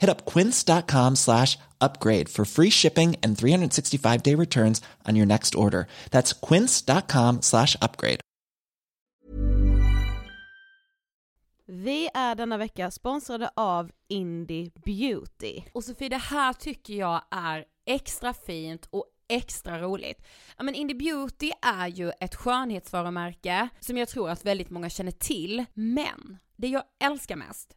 Hit up quince.com slash upgrade for free shipping and 365 day returns on your next order. That's quince.com slash upgrade. Vi är denna vecka sponsrade av Indie Beauty. Och Sofie, det här tycker jag är extra fint och extra roligt. Ja men Indie Beauty är ju ett skönhetsvarumärke som jag tror att väldigt många känner till, men det jag älskar mest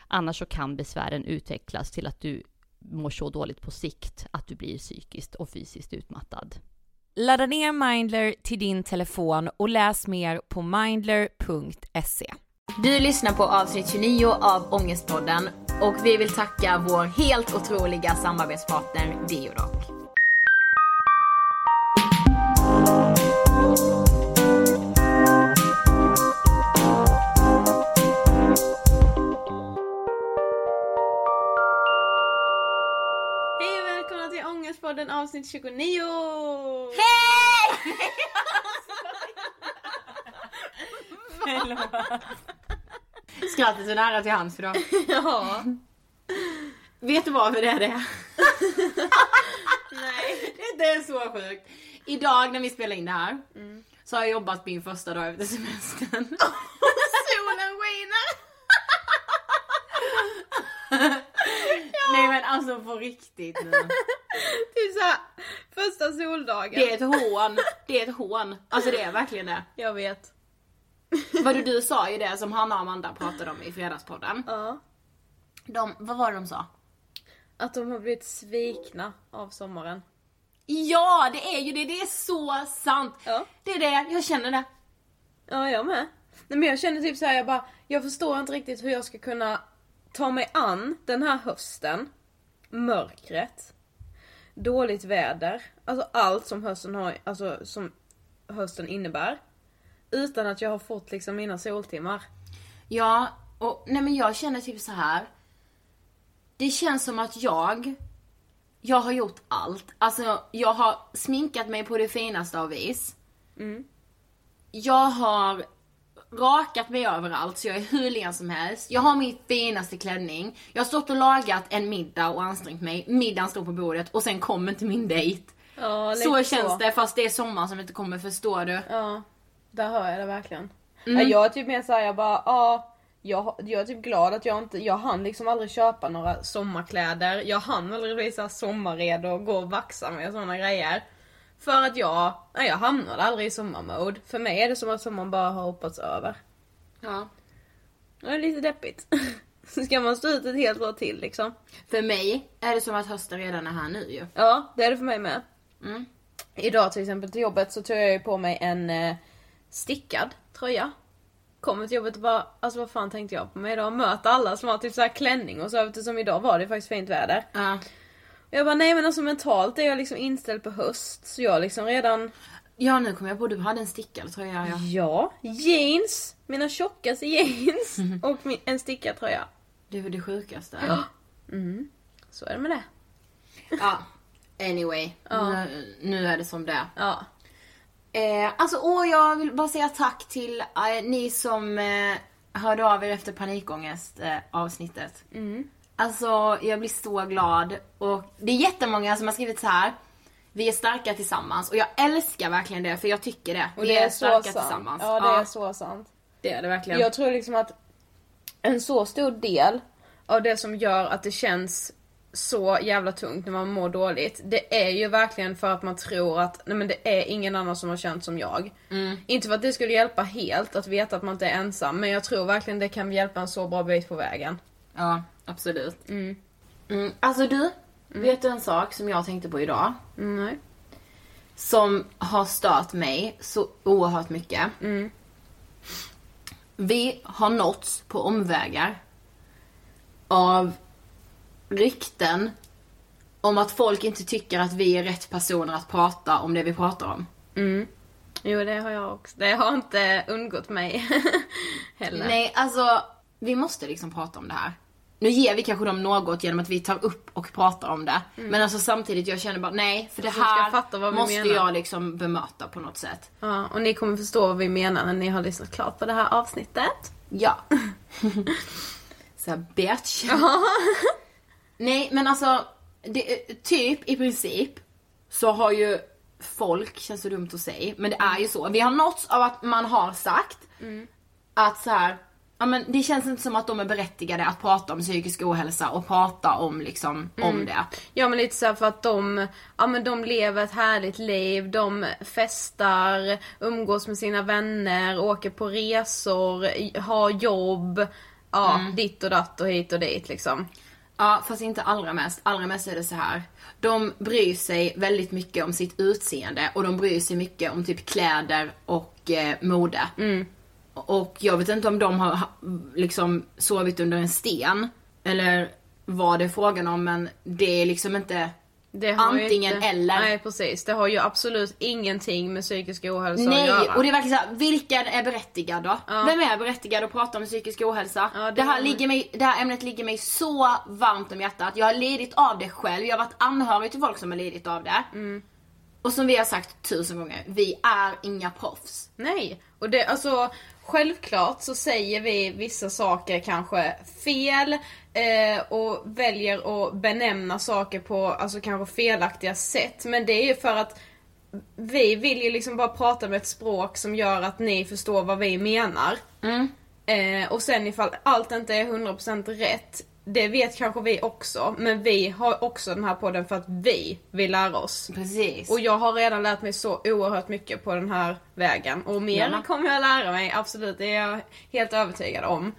Annars så kan besvären utvecklas till att du mår så dåligt på sikt att du blir psykiskt och fysiskt utmattad. Ladda ner Mindler till din telefon och läs mer på mindler.se. Du lyssnar på avsnitt 29 av Ångestpodden och vi vill tacka vår helt otroliga samarbetspartner Deodoc. Ångestpodden avsnitt 29! Hej! Skrattet är nära till hands då. Ja. Vet du varför det är det? Nej. Det är så sjukt. Idag när vi spelar in det här så har jag jobbat min första dag efter semestern. Solen skiner! Nej men alltså på riktigt nu. Typ såhär, första soldagen. Det är ett hån. Det är ett hån. Alltså det är verkligen det. Jag vet. Vad du, du sa ju det som Hanna och Amanda pratade om i Fredagspodden. Ja. De, vad var det de sa? Att de har blivit svikna av sommaren. Ja, det är ju det. Det är så sant. Ja. Det är det. Jag känner det. Ja, jag med. Nej men jag känner typ så här, jag bara, jag förstår inte riktigt hur jag ska kunna ta mig an den här hösten. Mörkret. Dåligt väder. Alltså allt som hösten har, alltså som hösten innebär. Utan att jag har fått liksom mina soltimmar. Ja, och nej men jag känner typ så här. Det känns som att jag, jag har gjort allt. Alltså jag har sminkat mig på det finaste av vis. Jag har rakat mig överallt så jag är hur len som helst. Jag har min finaste klänning. Jag har stått och lagat en middag och ansträngt mig. Middagen står på bordet och sen kommer inte min dejt. Ja, Så känns det fast det är sommar som inte kommer, förstår du? Ja, där hör jag det verkligen. Ja, Jag är typ mer såhär, jag bara, ja. Jag, jag är typ glad att jag inte, jag hann liksom aldrig köpa några sommarkläder. Jag hann aldrig bli såhär sommarredo och gå och vaxa med såna grejer. För att jag, nej jag hamnade aldrig i sommarmode. För mig är det som att sommaren bara har hoppats över. Ja. Det är lite deppigt. Så ska man stå ut ett helt år till liksom. För mig är det som att hösten redan är här nu ju. Ja, det är det för mig med. Mm. Idag till exempel till jobbet så tog jag ju på mig en eh, stickad tröja. Kommer till jobbet och bara, alltså vad fan tänkte jag på mig idag? Möta alla som har typ såhär klänning och så eftersom idag var det faktiskt fint väder. Ja. Och jag bara nej men alltså mentalt är jag liksom inställd på höst så jag liksom redan, Ja nu kommer jag på, du hade en stickad tröja ja. ja, jeans, mina tjockaste jeans och min, en stickad tröja. Det var det sjukaste. Så är det med det. Ja. Anyway, nu, nu är det som det. Ja. Eh, alltså åh, jag vill bara säga tack till eh, ni som eh, hörde av er efter panikångest eh, avsnittet. Alltså jag blir så glad och det är jättemånga som har skrivit så här. Vi är starka tillsammans och jag älskar verkligen det för jag tycker det. Och vi det är, så starka sant. tillsammans. Ja det är så sant. det är det verkligen. Jag tror liksom att en så stor del av det som gör att det känns så jävla tungt när man mår dåligt. Det är ju verkligen för att man tror att nej men det är ingen annan som har känt som jag. Inte för att det skulle hjälpa helt att veta att man inte är ensam men jag tror verkligen det kan hjälpa en så bra bit på vägen. Ja, absolut. Mm. Alltså du, vet du en sak som jag tänkte på idag? Mm, nej. Som har stört mig så oerhört mycket. Vi har nåtts på omvägar av rykten om att folk inte tycker att vi är rätt personer att prata om det vi pratar om. Jo det har jag också. Det har inte undgått mig heller. Nej, alltså vi måste liksom prata om det här. Nu ger vi kanske dem något genom att vi tar upp och pratar om det. Men alltså samtidigt, jag känner bara nej, för det Mm. Folk ska här måste menar. jag liksom bemöta på något sätt. Ja, och ni kommer förstå vad vi menar när ni har lyssnat klart på det här avsnittet. Ja. Såhär bitch. Nej men alltså, det, typ i princip så har ju folk, känns så dumt att säga, men det är ju så. Vi har nåtts av att man har sagt att så här, ja men det känns inte som att de är berättigade att prata om psykisk ohälsa och prata om liksom, om det. Ja men lite så för att de, ja men de lever ett härligt liv, de festar, umgås med sina vänner, åker på resor, har jobb. ja, ditt och datt och hit och dit liksom. Ja, fast inte allra mest. Allra mest är det så här. De bryr sig väldigt mycket om sitt utseende och de bryr sig mycket om typ kläder och eh, mode. Och jag vet inte om de har ha- liksom sovit under en sten eller vad det är frågan om men det är liksom inte antingen inte, eller. Nej precis, det har ju absolut ingenting med psykisk ohälsa att Nej, göra. och det är verkligen såhär, vilken är berättigad då? Ja. Vem är berättigad att prata om psykisk ohälsa? Ja, det det, här är- ligger mig, det här ämnet ligger mig så varmt om hjärtat. Jag har lidit av det själv, jag har varit anhörig till folk som har lidit av det. Mm. Och som vi har sagt tusen gånger, vi är inga proffs. Nej, och det, alltså självklart så säger vi vissa saker kanske fel eh, och väljer att benämna saker på alltså kanske felaktiga sätt. Men det är ju för att vi vill ju liksom bara prata med ett språk som gör att ni förstår vad vi menar. Eh, och sen ifall allt inte är 100% rätt, det vet kanske vi också. Men vi har också den här podden för att vi vill lära oss. Precis. Och jag har redan lärt mig så oerhört mycket på den här vägen. Och mer Ja. kommer jag lära mig, absolut. Det är jag helt övertygad om.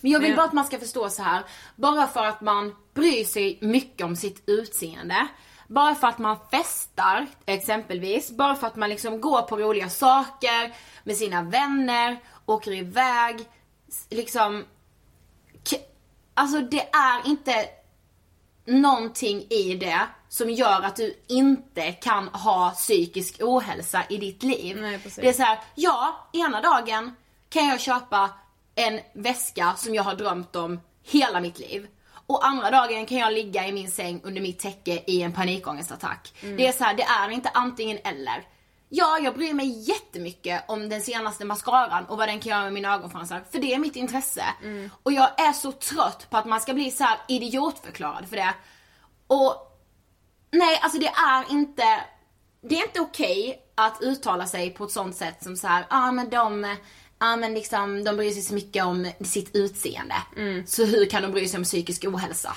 Men jag vill Men- bara att man ska förstå så här. bara för att man bryr sig mycket om sitt utseende, bara för att man festar exempelvis, bara för att man liksom går på roliga saker med sina vänner, åker iväg, liksom Alltså det är inte någonting i det som gör att du inte kan ha psykisk ohälsa i ditt liv. Nej, det är så här, ja, ena dagen kan jag köpa en väska som jag har drömt om hela mitt liv. Och andra dagen kan jag ligga i min säng under mitt täcke i en panikångestattack. Det är så här, det är inte antingen eller. Ja, jag bryr mig jättemycket om den senaste mascaran och vad den kan göra med mina ögonfransar. För det är mitt intresse. Och jag är så trött på att man ska bli så här idiotförklarad för det. Och nej, alltså det är inte, det är inte okej att uttala sig på ett sånt sätt som så här, ja ah, men de, ja men liksom de bryr sig så mycket om sitt utseende. Så hur kan de bry sig om psykisk ohälsa?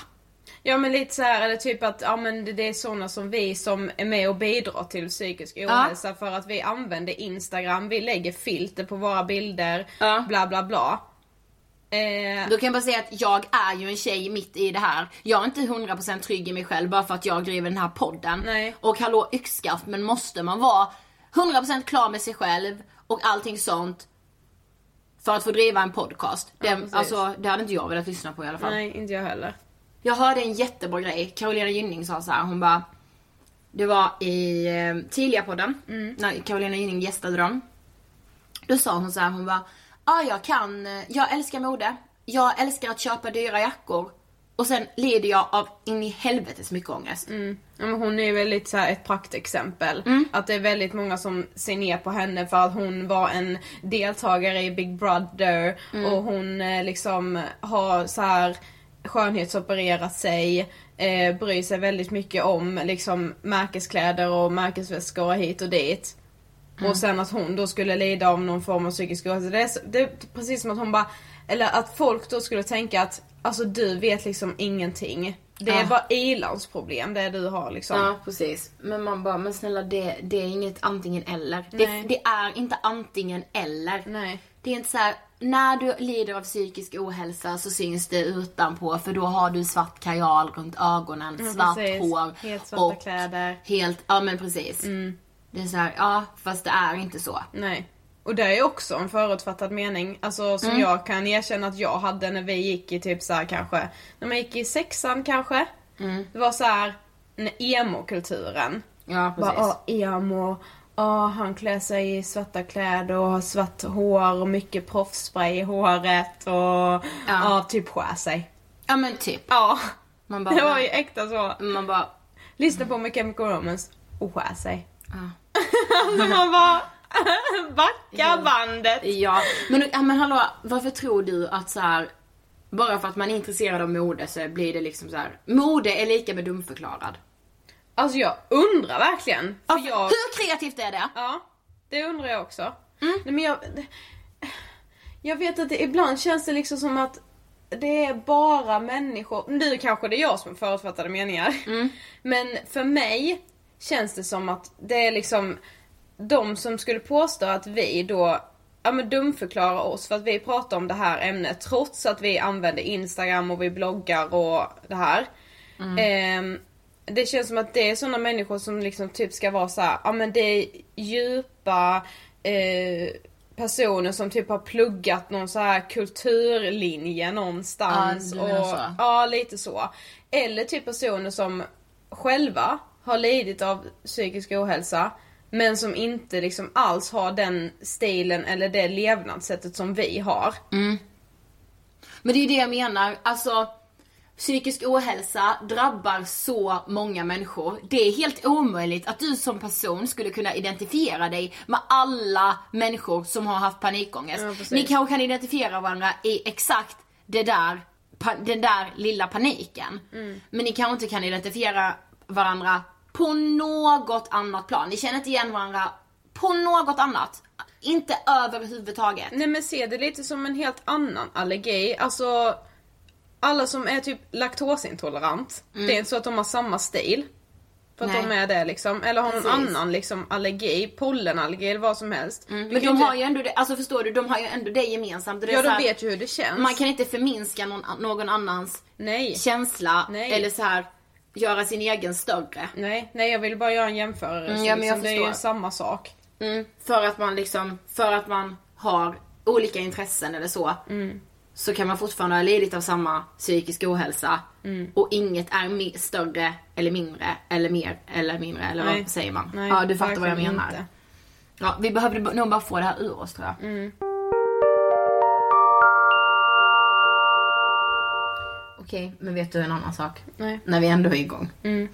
Ja men lite så här, eller typ att ja, men det, är såna som vi som är med och bidrar till psykisk ohälsa för att vi använder Instagram, vi lägger filter på våra bilder, Ja. bla bla bla. Eh, Då kan jag bara säga att jag är ju en tjej mitt i det här. Jag är inte 100% trygg i mig själv bara för att jag driver den här podden. Nej. Och hallå yxskaft, men måste man vara 100% klar med sig själv och allting sånt för att få driva en podcast? Det, Ja, alltså, det hade inte jag velat lyssna på i alla fall. nej, inte jag heller. Jag hörde en jättebra grej. Carolina Gynning sa så här, hon bara Det var i eh, tidiga podden, när Carolina Gynning gästade dem. Då sa hon så här, hon bara Ja, jag kan, eh, jag älskar mode. Jag älskar att köpa dyra jackor. Och sen lider jag av in i helvetes mycket ångest. Ja, men hon är väl lite så här ett praktexempel. Att det är väldigt många som ser ner på henne för att hon var en deltagare i Big Brother och hon eh, liksom har så här skönhetsopererat sig, eh, bryr sig väldigt mycket om liksom märkeskläder och märkesväskor hit och dit. Och sen att hon då skulle lida av någon form av psykisk ohälsa. Det är, det är precis som att hon bara, eller att folk då skulle tänka att alltså du vet liksom ingenting. Det är Ja. bara ilandsproblem det du har liksom. Ja, precis. Men man bara, men snälla det, det är inget antingen eller. Det, det är inte antingen eller. Nej. Det är inte så här, när du lider av psykisk ohälsa så syns det utanpå för då har du svart kajal runt ögonen, Ja, svart precis. hår. Helt svarta och kläder. Mm. Helt, ja men precis. Det är så här, ja fast det är inte så. Nej. Och det är också en förutfattad mening, alltså som jag kan erkänna att jag hade när vi gick i typ så här kanske, när man gick i sexan kanske. Det var så här emo-kulturen. Ja Bara, precis. åh, emo, åh, han klär sig i svarta kläder och har svart hår och mycket proffsspray i håret och ja. typ skär sig. Ja men typ. Ja, Man bara, det var ju äkta så. man bara, Lyssna på My Chemical Romance och skär sig. ja. Alltså man bara, backa bandet. Ja, men, ja, men hallå, varför tror du att så här, bara för att man är intresserad av mode så blir det liksom så här. mode är lika med dumförklarad. Alltså jag undrar verkligen. För Alltså, jag, Hur kreativt är det? ja, det undrar jag också. Nej, men jag, jag vet att det, ibland känns det liksom som att det är bara människor, nu kanske det är jag som har förutfattade meningar. Men för mig känns det som att det är liksom de som skulle påstå att vi då ja, men dumförklara oss för att vi pratar om det här ämnet trots att vi använder Instagram och vi bloggar och det här. Ehm, det känns som att det är sådana människor som liksom typ ska vara så ja men det är djupa eh, personer som typ har pluggat någon så här kulturlinje någonstans. Menar och, så. Ja, lite så. Eller typ personer som själva har lidit av psykisk ohälsa men som inte liksom alls har den stilen eller det levnadssättet som vi har. Men det är ju det jag menar, alltså psykisk ohälsa drabbar så många människor. Det är helt omöjligt att du som person skulle kunna identifiera dig med alla människor som har haft panikångest. Ja. Ni kanske kan identifiera varandra i exakt det där, den där lilla paniken. Mm. Men ni kanske inte kan identifiera varandra på något annat plan. Ni känner inte igen varandra på något annat. Inte överhuvudtaget. Nej men se det lite som en helt annan allergi. Alltså alla som är typ laktosintolerant, det är inte så att de har samma stil. För att Mm. Nej. de är det liksom. Eller har någon Precis. annan liksom allergi, pollenallergi eller vad som helst. Men Du kan de inte- har ju ändå det, alltså förstår du, de har ju ändå det gemensamt. Det Ja de här- vet ju hur det känns. Man kan inte förminska någon, någon annans Nej. känsla Nej. eller så här göra sin egen större. Nej, nej jag vill bara göra en jämförelse. Mm, ja, men jag liksom. Det är ju förstår. samma sak. Mm, för att man liksom, för att man har olika intressen eller så. Mm. Så kan man fortfarande ha lidit av samma psykisk ohälsa. Mm. Och inget är större eller mindre eller mer eller mindre eller Nej. vad säger man? Nej, ja du fattar vad jag menar. inte. Ja, vi behövde nog bara få det här ur oss tror jag. Mm. Okej, men vet du en annan sak? Nej. När vi ändå är igång. Mm.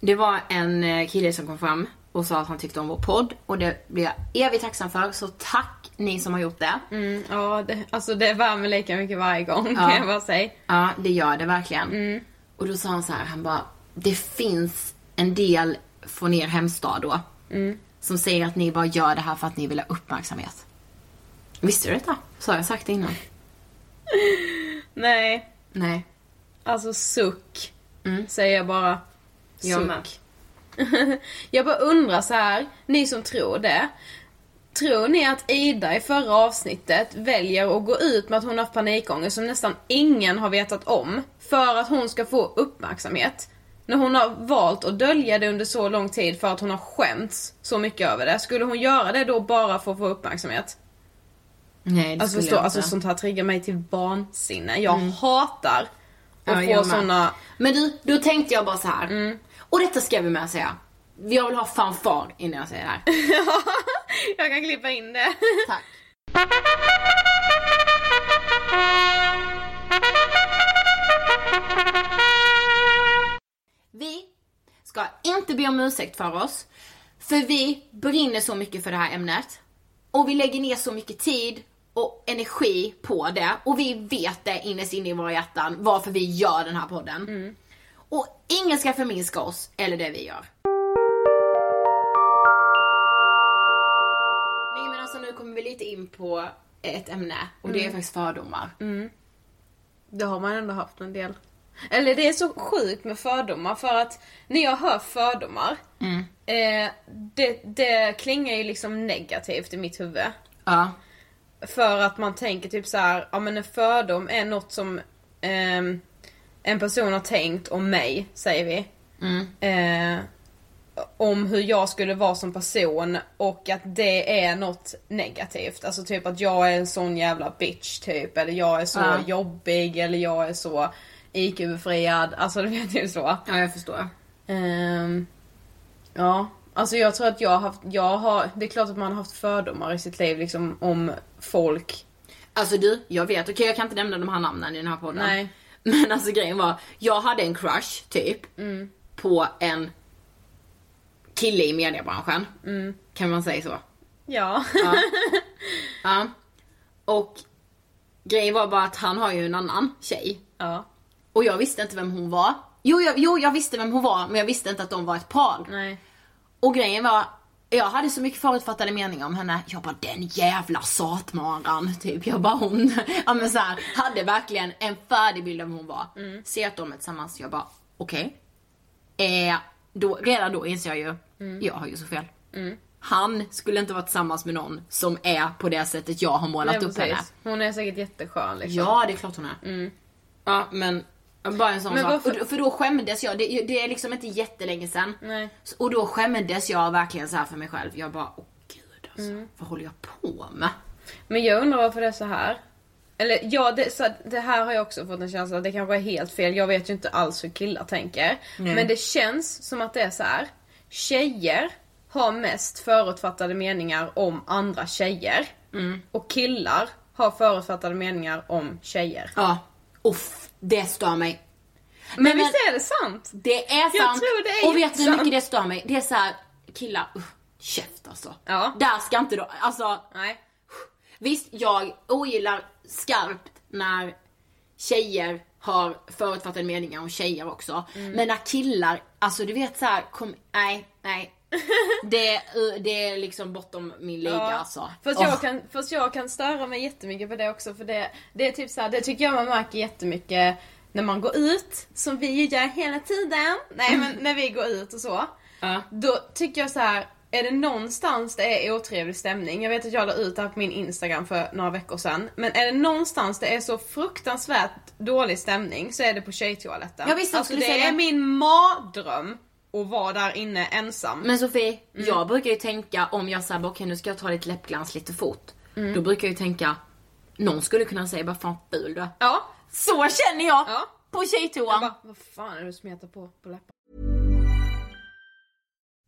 Det var en eh, kille som kom fram och sa att han tyckte om vår podd och det blir jag evigt tacksam för. Så tack ni som har gjort det. Mm, ja, det, alltså det värmer lika mycket varje gång Ja. kan jag bara säga. Ja, det gör det verkligen. Mm. Och då sa han så här, han bara, det finns en del från er hemstad då. Mm. Som säger att ni bara gör det här för att ni vill ha uppmärksamhet. Visste du detta? Så har jag sagt det innan. Nej, Nej. alltså suck. Mm. Säger jag bara. Jag Suck. med. jag bara undrar så här, ni som tror det. Tror ni att Ida i förra avsnittet väljer att gå ut med att hon har haft panikångest som nästan ingen har vetat om för att hon ska få uppmärksamhet? När hon har valt att dölja det under så lång tid för att hon har skämts så mycket över det. Skulle hon göra det då bara för att få uppmärksamhet? Nej, det Alltså skulle förstå, jag alltså inte. sånt här triggar mig till vansinne. Jag hatar att Ja, få såna... Men du, då tänkte jag bara så här. Mm. Och detta ska vi med säga. Jag vill ha fanfar innan jag säger det här. jag kan klippa in det. Tack. Vi ska inte be om ursäkt för oss. För vi brinner så mycket för det här ämnet. Och vi lägger ner så mycket tid och energi på det. Och vi vet det innerst inne i våra hjärtan varför vi gör den här podden. Och ingen ska förminska oss eller det vi gör. På ett ämne och det är faktiskt fördomar. Det har man ändå haft en del. Eller det är så sjukt med fördomar för att när jag hör fördomar, eh, det, det klingar ju liksom negativt i mitt huvud. Ja. För att man tänker typ så här, ja men en fördom är något som ehm, en person har tänkt om mig, säger vi. Eh, om hur jag skulle vara som person och att det är något negativt. Alltså typ att jag är en sån jävla bitch typ. Eller jag är så Ja. jobbig eller jag är så IQ-befriad. Alltså du vet ju så. Ja, jag förstår. Ehm, ja, alltså jag tror att jag har haft, jag har, det är klart att man har haft fördomar i sitt liv liksom om folk. Alltså du, jag vet, okej jag kan inte nämna de här namnen i den här podden. Nej. Men alltså grejen var, jag hade en crush typ på en kille i mediebranschen. Kan man säga så? Ja. Ja. Och grejen var bara att han har ju en annan tjej. ja. Och jag visste inte vem hon var. Jo jag, jo, jag visste vem hon var, men jag visste inte att de var ett par. Nej. Och grejen var, jag hade så mycket förutfattade meningar om henne. Jag bara den jävla satmaran, typ. Jag bara hon, ja men så här, hade verkligen en färdig bild av vem hon var. Ser att de är tillsammans, jag bara okej. Eh, då, redan då inser jag ju, jag har ju så fel. han skulle inte vara tillsammans med någon som är på det sättet jag har målat Nej, upp henne. Hon är säkert jätteskön liksom. Ja, det är klart hon är. Ja, men bara en sån Men sak. varför- Och, för då skämdes jag, det, det är liksom inte jättelänge. Nej. Så- Och då skämdes jag verkligen så här för mig själv. Jag bara, åh gud alltså, Mm. vad håller jag på med? Men jag undrar varför det är så här. Eller ja, det, så, det här har jag också fått en känsla av, det kanske är helt fel, jag vet ju inte alls hur killar tänker. Men det känns som att det är så här. Tjejer har mest förutfattade meningar om andra tjejer. Och killar har förutfattade meningar om tjejer. Ja, uff, det stör mig. Men, men- visst är det sant? Det är sant. Jag tror det är Och vet du hur mycket det stör mig? Det är så här, killar, uff, käft alltså. Ja. Där ska inte då, alltså Nej. Visst, jag ogillar skarpt när tjejer har förutfattade meningar om tjejer också. Mm. Men när killar, alltså du vet så här, kom, nej, nej. Det, det är liksom bortom min liga alltså. Fast, jag kan, fast jag kan störa mig jättemycket på det också för det, det är typ så här, det tycker jag man märker jättemycket när man går ut, som vi ju gör hela tiden. Nej men när vi går ut och så. Ja. Då tycker jag så här. Är det någonstans det är otrevlig stämning, jag vet att jag la ut det här på min instagram för några veckor sedan. Men är det någonstans det är så fruktansvärt dålig stämning så är det på tjejtoaletten. Jag alltså skulle det säga är min mardröm att vara där inne ensam. Men Sofie, Mm. jag brukar ju tänka om jag säger okej nu ska jag ta lite läppglans lite fort. Mm. Då brukar jag ju tänka, någon skulle kunna säga bara fan ful du är." ja, Så känner jag! Ja. På tjejtoan. jag bara, vad fan är det du smetar på, på läpparna?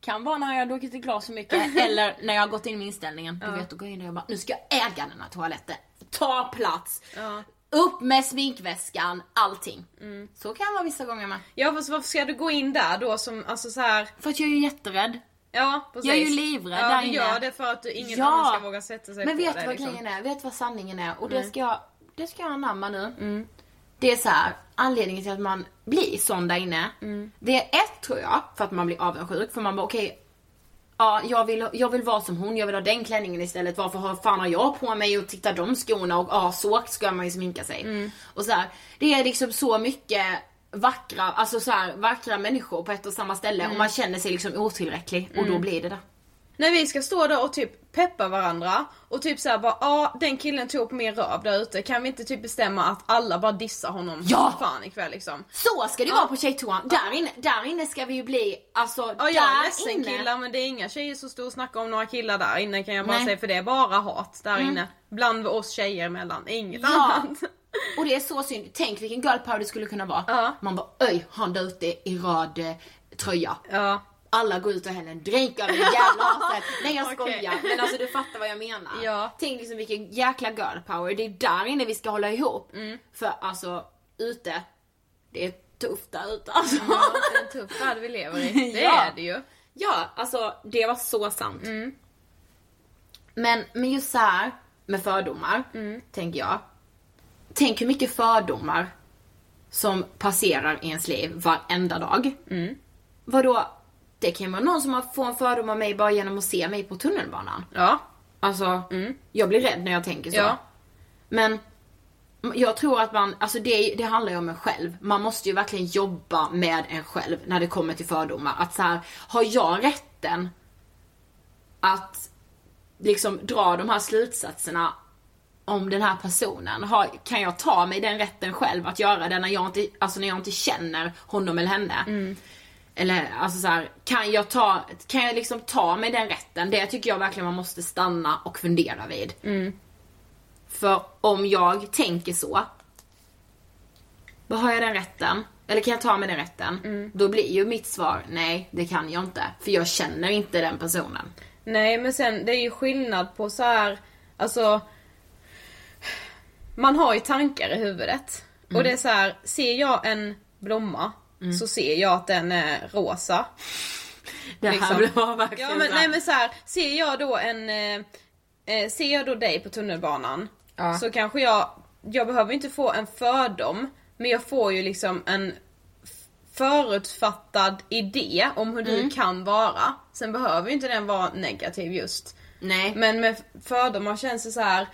kan vara när jag har druckit ett glas för mycket eller när jag har gått in med inställningen. Du vet, då går jag in och jag bara, nu ska jag äga den här toaletten. Ta plats. Upp med sminkväskan, allting. Så kan det vara vissa gånger med. Ja fast varför ska du gå in där då som, alltså så här. För att jag är ju jätterädd. Ja precis. Jag är ju livrädd Ja där du inne. gör det för att du, ingen Ja. annan ska våga sätta sig Men på vet dig du vad liksom. grejen är? Vet du vad sanningen är? Och det ska jag, det ska jag anamma nu. Det är så här, anledningen till att man blir sån där inne. Det är ett tror jag, för att man blir avundsjuk. För man bara okej, ja jag vill, jag vill vara som hon, jag vill ha den klänningen istället. Varför har, fan har jag på mig och titta de skorna och ja så ska man ju sminka sig. Och så här, det är liksom så mycket vackra, alltså så här, vackra människor på ett och samma ställe och man känner sig liksom otillräcklig och då blir det det. När vi ska stå där och typ peppa varandra och typ såhär bara ja den killen tog min röv där ute, kan vi inte typ bestämma att alla bara dissar honom Ja! fan ikväll liksom? Så ska det vara på tjejtoan. Där inne, där inne ska vi ju bli, alltså Ja jag där är ledsen inne. killar men det är inga tjejer som står och snackar om några killar där inne kan jag bara Nej. säga för det är bara hat där inne. Bland oss tjejer emellan, inget Ja. annat. Och det är så synd. Tänk vilken girl power det skulle kunna vara. Ja. Man bara öj, han där ute i röd eh, tröja. Ja. Alla går ut och häller en drink över det jävla aset. Nej jag skojar. Men alltså du fattar vad jag menar. Ja. Tänk liksom vilken jäkla girl power. Det är där inne vi ska hålla ihop. Mm. För alltså ute, det är tufft där ute alltså. Ja, det är en tuff värld vi lever i. Det Ja. är det ju. Ja, alltså det var så sant. Men, men just så här med fördomar, tänker jag. Tänk hur mycket fördomar som passerar i ens liv varenda dag. Vadå? Det kan ju vara någon som har- får en fördom av mig bara genom att se mig på tunnelbanan. Ja. Alltså, jag blir rädd när jag tänker så. Ja. Men jag tror att man, alltså det, det handlar ju om en själv. Man måste ju verkligen jobba med en själv när det kommer till fördomar. Att så här, har jag rätten att liksom dra de här slutsatserna om den här personen? Har, kan jag ta mig den rätten själv att göra det när jag inte, alltså när jag inte känner honom eller henne? Eller alltså så här, kan jag ta, kan jag liksom ta mig den rätten? Det tycker jag verkligen man måste stanna och fundera vid. För om jag tänker så, då har jag den rätten, eller kan jag ta mig den rätten? Då blir ju mitt svar, nej det kan jag inte. För jag känner inte den personen. Nej men sen det är ju skillnad på så här, alltså man har ju tankar i huvudet. Och det är så här, ser jag en blomma så ser jag att den är rosa. Det här Liksom. var verkligen Ja men nej men så här, ser jag då en, eh, eh, ser jag då dig på tunnelbanan Ja. så kanske jag, jag behöver inte få en fördom men jag får ju liksom en förutfattad idé om hur Mm. du kan vara. Sen behöver ju inte den vara negativ just. Nej. Men med fördomar känns det så här.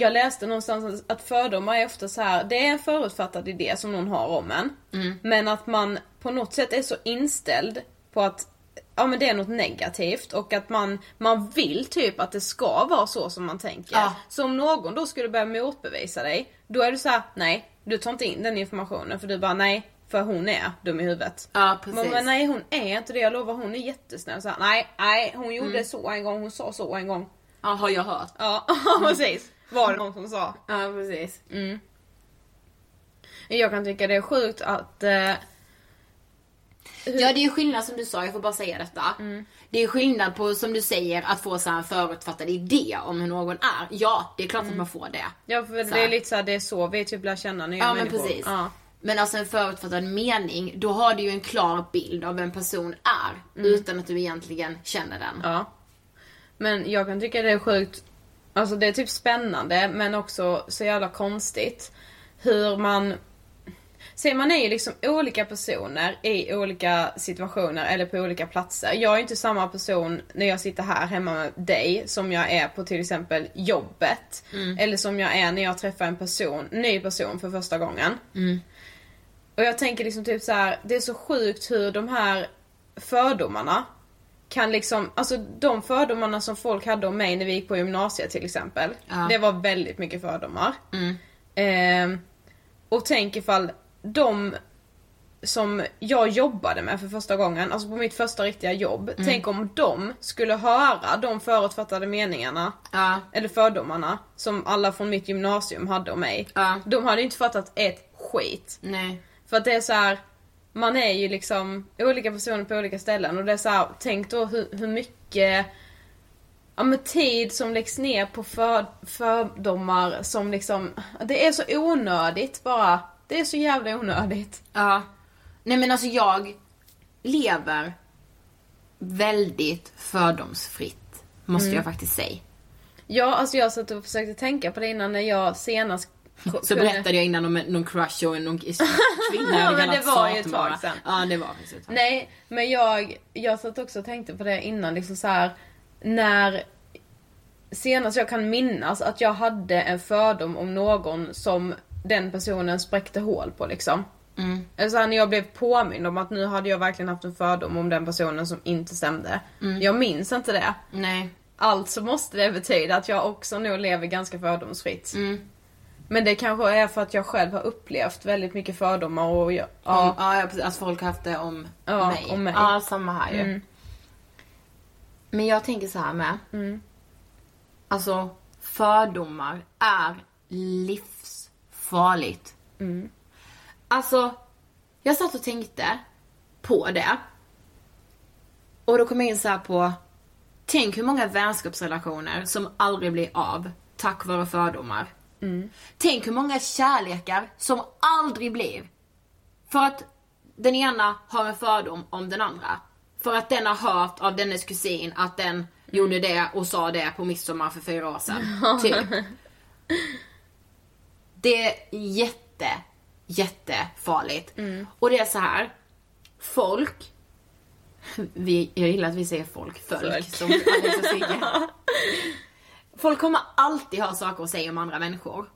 Jag läste någonstans att fördomar är ofta så här. det är en förutfattad idé som någon har om en. Mm. Men att man på något sätt är så inställd på att ja men det är något negativt och att man, man vill typ att det ska vara så som man tänker. Ja. Så om någon då skulle börja motbevisa dig, då är du så här: nej, du tar inte in den informationen för du bara nej, för hon är dum i huvudet. Ja, precis. Men, men nej hon är inte det, jag lovar hon är jättesnäll. Så här, nej, nej hon gjorde Mm. så en gång, hon sa så en gång. Ja, har jag hört. Ja precis. Var det någon som sa. Ja, precis. Jag kan tycka det är sjukt att eh, Ja det är ju skillnad som du sa, jag får bara säga detta. Det är skillnad på som du säger att få så här en förutfattad idé om hur någon är. Ja, det är klart att man får det. Ja för Så det är här. lite såhär, det är så vi typ lär känna nya Ja men människor. precis. Ja. Men alltså en förutfattad mening, då har du ju en klar bild av vem en person är. Utan att du egentligen känner den. ja. Men jag kan tycka det är sjukt, alltså det är typ spännande men också så jävla konstigt. Hur man Se man är ju liksom olika personer i olika situationer eller på olika platser. Jag är inte samma person när jag sitter här hemma med dig som jag är på till exempel jobbet. Eller som jag är när jag träffar en person, ny person för första gången. Och jag tänker liksom typ så här, det är så sjukt hur de här fördomarna kan liksom, alltså de fördomarna som folk hade om mig när vi gick på gymnasiet till exempel. Ja. Det var väldigt mycket fördomar. Ehm, och tänk ifall de som jag jobbade med för första gången, alltså på mitt första riktiga jobb. Tänk om de skulle höra de förutfattade meningarna, Ja. eller fördomarna, som alla från mitt gymnasium hade om mig. Ja. De hade inte fattat ett skit. Nej. För att det är så här. Man är ju liksom olika personer på olika ställen och det är så här, tänk då hur, hur mycket ja, men tid som läggs ner på för, fördomar som liksom, det är så onödigt bara. Det är så jävla onödigt. Ja. Nej men alltså jag lever väldigt fördomsfritt. Måste jag faktiskt säga. Ja, alltså jag satt och försökte tänka på det innan när jag senast Så berättade jag innan om någon crush och någon kvinna Ja, men det var ju ett tag sedan. Ja det var ett tag. Nej, men jag, jag satt också och tänkte på det innan liksom så här när senast jag kan minnas att jag hade en fördom om någon som den personen spräckte hål på liksom. Mm. Så här, när jag blev påmind om att nu hade jag verkligen haft en fördom om den personen som inte stämde. Mm. Jag minns inte det. Nej. Alltså måste det betyda att jag också nog lever ganska fördomsfritt. Mm. Men det kanske är för att jag själv har upplevt väldigt mycket fördomar och jag, Ja. ja, ja, precis. Att folk har haft det om Ja, mig. om mig. Ja, samma här ju. Mm. Men jag tänker så här med. Mm. Alltså, fördomar är livsfarligt. Mm. Alltså, jag satt och tänkte på det. Och då kom jag in så här på, tänk hur många vänskapsrelationer som aldrig blir av tack vare fördomar. Tänk hur många kärlekar som aldrig blir. För att den ena har en fördom om den andra. För att den har hört av dennes kusin att den gjorde det och sa det på midsommar för fyra år sedan. Typ. Det är jätte, jättefarligt. Och det är så här. Folk, vi, jag gillar att vi säger folk, folk, som Alex och Sigge. Folk kommer alltid ha saker att säga om andra människor.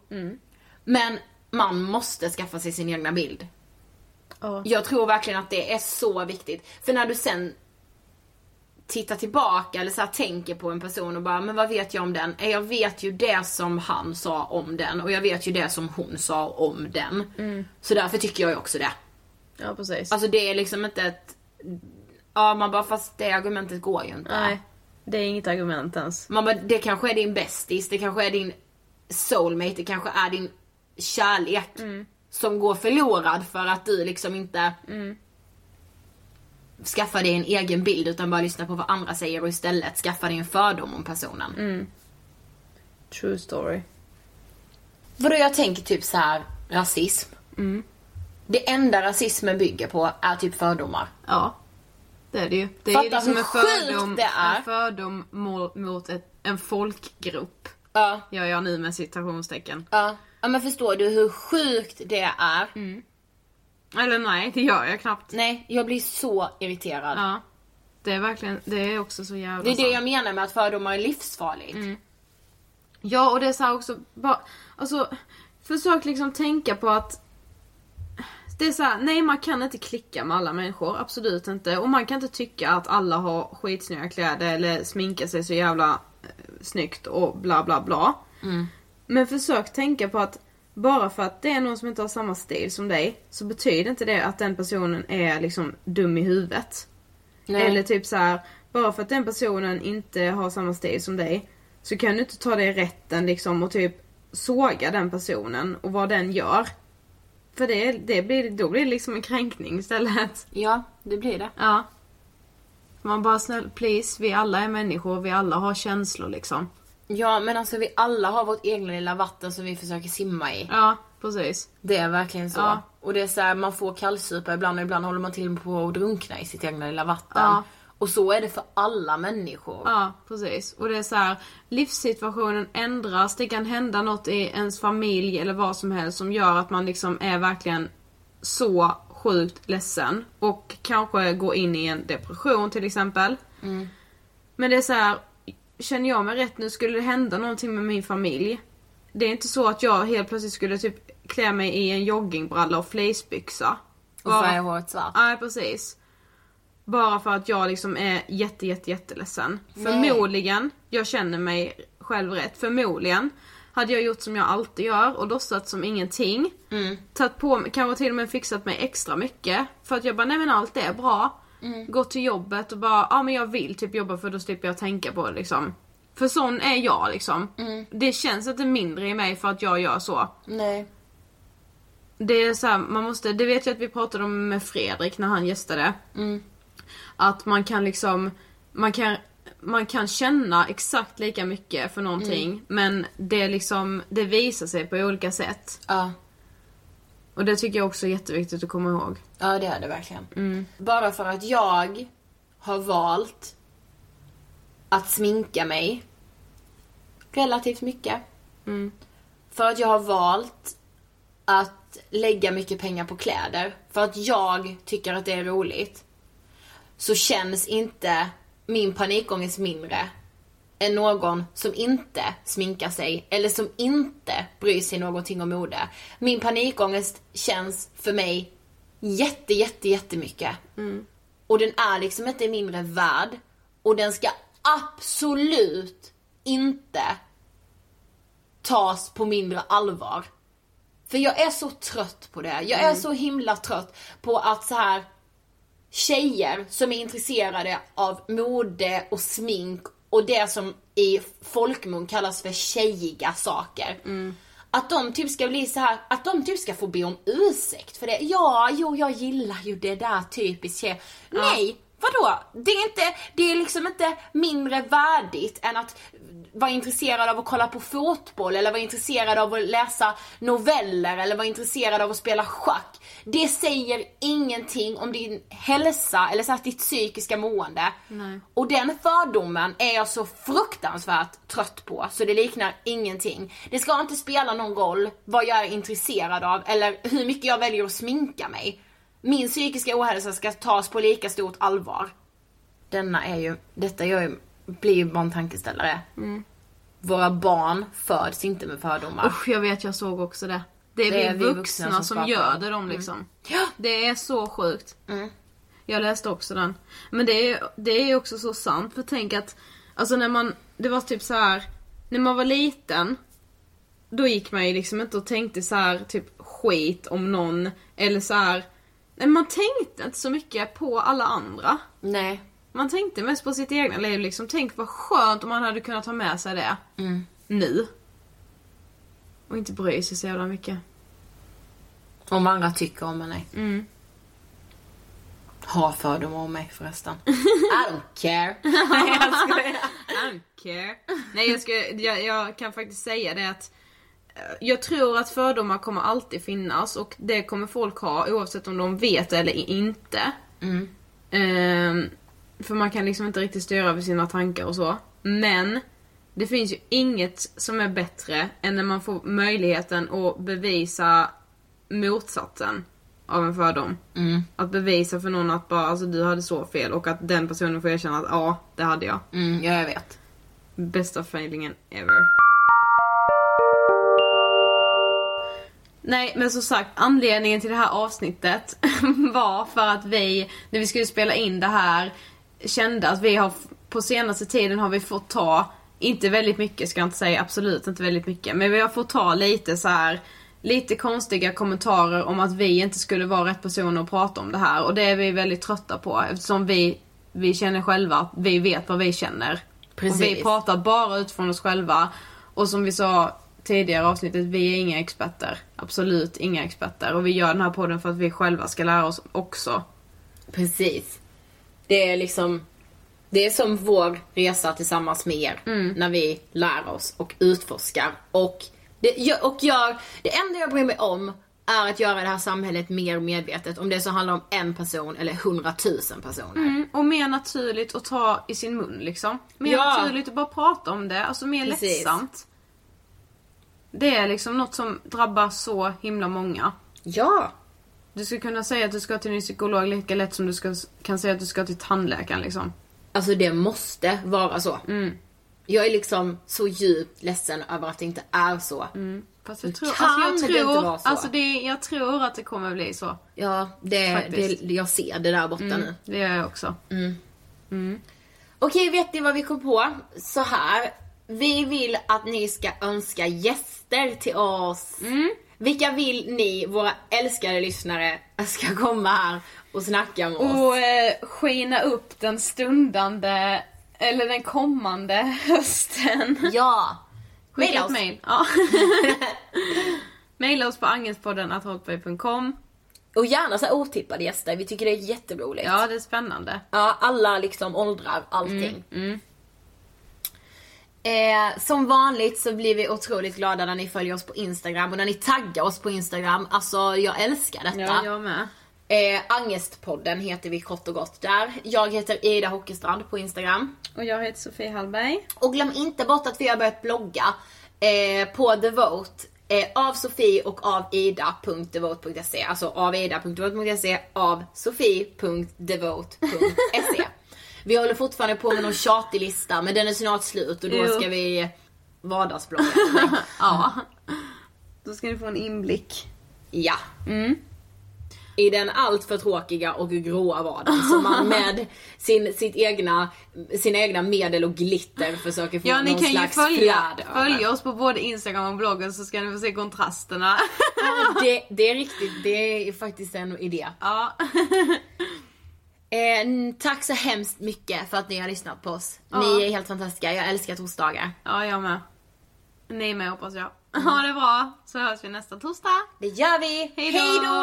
Men man måste skaffa sig sin egna bild. Ja. Jag tror verkligen att det är så viktigt. För när du sen tittar tillbaka eller så här, tänker på en person och bara, men vad vet jag om den? Jag vet ju det som han sa om den och jag vet ju det som hon sa om den. Så därför tycker jag ju också det. Ja precis. Alltså det är liksom inte ett... Ja man bara, fast det argumentet går ju inte. Nej. Det är inget argument ens. Bara, det kanske är din bästis, det kanske är din soulmate, det kanske är din kärlek. Som går förlorad för att du liksom inte skaffar dig en egen bild utan bara lyssnar på vad andra säger och istället skaffar dig en fördom om personen. True story. Vadå jag tänker typ så här rasism. Det enda rasismen bygger på är typ fördomar. Ja. Det är det ju. Det är Fatta ju liksom en sjukt fördom, det är. en fördom mot, ett, en folkgrupp. Ja. Gör jag nu med citationstecken. Ja. Ja men förstår du hur sjukt det är? Eller nej, det gör jag knappt. Nej, jag blir så irriterad. Ja. Det är verkligen, det är också så jävla Det är det jag menar med att fördomar är livsfarligt. Ja och det är så också, bara, alltså försök liksom tänka på att det är så här, nej man kan inte klicka med alla människor, absolut inte. Och man kan inte tycka att alla har skitsnygga kläder eller sminkar sig så jävla eh, snyggt och bla bla bla. Men försök tänka på att bara för att det är någon som inte har samma stil som dig så betyder inte det att den personen är liksom dum i huvudet. Nej. Eller typ så här, bara för att den personen inte har samma stil som dig så kan du inte ta dig rätten liksom och typ såga den personen och vad den gör. För det, det blir, då blir det liksom en kränkning istället. Ja, det blir det. Ja. Man bara snäll, please, vi alla är människor, vi alla har känslor liksom. Ja men alltså vi alla har vårt egna lilla vatten som vi försöker simma i. Ja, precis. Det är verkligen så. Ja. Och det är så här, man får kallsupa ibland och ibland håller man till på att drunkna i sitt egna lilla vatten. Ja. Och så är det för alla människor. Ja, precis. Och det är så här, livssituationen ändras, det kan hända något i ens familj eller vad som helst som gör att man liksom är verkligen så sjukt ledsen och kanske går in i en depression till exempel. Men det är så här, känner jag mig rätt nu, skulle det hända någonting med min familj. Det är inte så att jag helt plötsligt skulle typ klä mig i en joggingbralla och fleecebyxa. Och färga håret svart. Nej precis. Bara för att jag liksom är jätte jätte jätteledsen. Nej. Förmodligen, jag känner mig själv rätt, förmodligen hade jag gjort som jag alltid gör och låtsats som ingenting. Mm. Tagit på kanske till och med fixat mig extra mycket. För att jag bara, nej men allt är bra. Mm. Gått till jobbet och bara, ja men jag vill typ jobba för då slipper jag tänka på det liksom. För sån är jag liksom. Mm. Det känns inte mindre i mig för att jag gör så. Nej. Det är så här, man måste, det vet jag att vi pratade om med Fredrik när han gästade. Att man kan liksom, man kan, man kan känna exakt lika mycket för någonting men det liksom, det visar sig på olika sätt. Ja. Och det tycker jag också är jätteviktigt att komma ihåg. Ja det är det verkligen. Bara för att jag har valt att sminka mig relativt mycket. För att jag har valt att lägga mycket pengar på kläder. För att jag tycker att det är roligt. Så känns inte min panikångest mindre än någon som inte sminkar sig eller som inte bryr sig någonting om mode. Min panikångest känns för mig jätte, jätte, jättemycket. Och den är liksom inte mindre värd. Och den ska absolut inte tas på mindre allvar. För jag är så trött på det. Jag är så himla trött på att så här tjejer som är intresserade av mode och smink och det som i folkmun kallas för tjejiga saker. Att de typ ska bli så här, att de typ ska få be om ursäkt för det. Ja, jo jag gillar ju det där typiskt tjej. Nej, Vadå? Det är inte, det är liksom inte mindre värdigt än att vara intresserad av att kolla på fotboll eller vara intresserad av att läsa noveller eller vara intresserad av att spela schack. Det säger ingenting om din hälsa eller så här, ditt psykiska mående. Nej. Och den fördomen är jag så fruktansvärt trött på så det liknar ingenting. Det ska inte spela någon roll vad jag är intresserad av eller hur mycket jag väljer att sminka mig. Min psykiska ohälsa ska tas på lika stort allvar. Denna är ju, detta gör ju, blir ju bara en tankeställare. Våra barn föds inte med fördomar. Usch, jag vet, jag såg också det. Det är, vi vuxna, som, skapar gör dem. det de liksom. Ja. Det är så sjukt. Mm. Jag läste också den. Men det är, det är också så sant. För tänk att, alltså när man, det var typ så här när man var liten, då gick man ju liksom inte och tänkte så här typ skit om någon. Eller så här. Man tänkte inte så mycket på alla andra. Nej. Man tänkte mest på sitt egna liv liksom. Tänk vad skönt om man hade kunnat ta med sig det. Nu. Och inte bry sig så jävla mycket. Om vad andra tycker om mig. Mm. Har fördomar om mig förresten. I don't care. Nej jag skojar. I don't care. Nej jag, ska, jag, jag kan faktiskt säga det att jag tror att fördomar kommer alltid finnas och det kommer folk ha oavsett om de vet eller inte. Ehm, för man kan liksom inte riktigt styra över sina tankar och så. Men det finns ju inget som är bättre än när man får möjligheten att bevisa motsatsen av en fördom. Att bevisa för någon att bara, alltså du hade så fel och att den personen får erkänna att ja, det hade jag. Mm, ja jag vet. Bästa failingen ever. Nej men som sagt, anledningen till det här avsnittet var för att vi, när vi skulle spela in det här, kände att vi har, på senaste tiden har vi fått ta, inte väldigt mycket ska jag inte säga, absolut inte väldigt mycket, men vi har fått ta lite så här lite konstiga kommentarer om att vi inte skulle vara rätt personer att prata om det här och det är vi väldigt trötta på eftersom vi, vi känner själva att vi vet vad vi känner. Och vi Precis. pratar bara utifrån oss själva. Och som vi sa tidigare avsnittet, vi är inga experter. Absolut inga experter. Och vi gör den här podden för att vi själva ska lära oss också. Precis. Det är liksom, det är som vår resa tillsammans med er. När vi lär oss och utforskar. Och, det, och jag, det enda jag bryr mig om är att göra det här samhället mer medvetet. Om det så handlar om en person eller hundratusen personer. Mm, och mer naturligt att ta i sin mun liksom. Mer Ja. naturligt att bara prata om det. Alltså mer Precis. lättsamt. Det är liksom något som drabbar så himla många. Ja. Du ska kunna säga att du ska till en psykolog lika lätt som du ska, kan säga att du ska till tandläkaren liksom. Alltså det måste vara så. Jag är liksom så djupt ledsen över att det inte är så. Fast jag tror, kan alltså jag det inte tror, vara så. alltså det, jag tror att det kommer bli så. Ja, det, det, jag ser det där borta nu. Det gör jag också. Okej, vet ni vad vi kom på? Så här. Vi vill att ni ska önska gäster till oss. Vilka vill ni, våra älskade lyssnare, ska komma här och snacka med oss? Och eh, skina upp den stundande, eller den kommande hösten. Ja! Skicka Maila ett oss. mail. Ja. Maila oss på angelspodden.hotmail.com. Och gärna så otippade gäster, vi tycker det är jätteroligt. Ja, det är spännande. Ja, alla liksom åldrar, allting. Eh, som vanligt så blir vi otroligt glada när ni följer oss på Instagram och när ni taggar oss på Instagram. Alltså jag älskar detta. Ja, jag med. Eh, Angestpodden heter vi kort och gott där. Jag heter Ida Hockestrand på Instagram. Och jag heter Sofie Hallberg. Och glöm inte bort att vi har börjat blogga eh, på The Vote. Eh, av Sofie och av Ida.devote.se. Alltså av Ida.devote.se, av Sofie.devote.se. vi håller fortfarande på med någon tjatig lista men den är snart slut och då ska vi vardagsblogga. Ja. Då ska ni få en inblick. ja. I den alltför tråkiga och gråa vardagen som man med sin, sitt egna, sina egna medel och glitter försöker få Ja, ni någon kan ju slags följa, flärd över. följa oss på både Instagram och bloggen så ska ni få se kontrasterna. det, det är riktigt, det är faktiskt en idé. ja. Eh, tack så hemskt mycket för att ni har lyssnat på oss. Ni är helt fantastiska, jag älskar torsdagar. ja, jag med. Ni med hoppas jag. Ha det bra, så hörs vi nästa torsdag. Det gör vi! Hej då!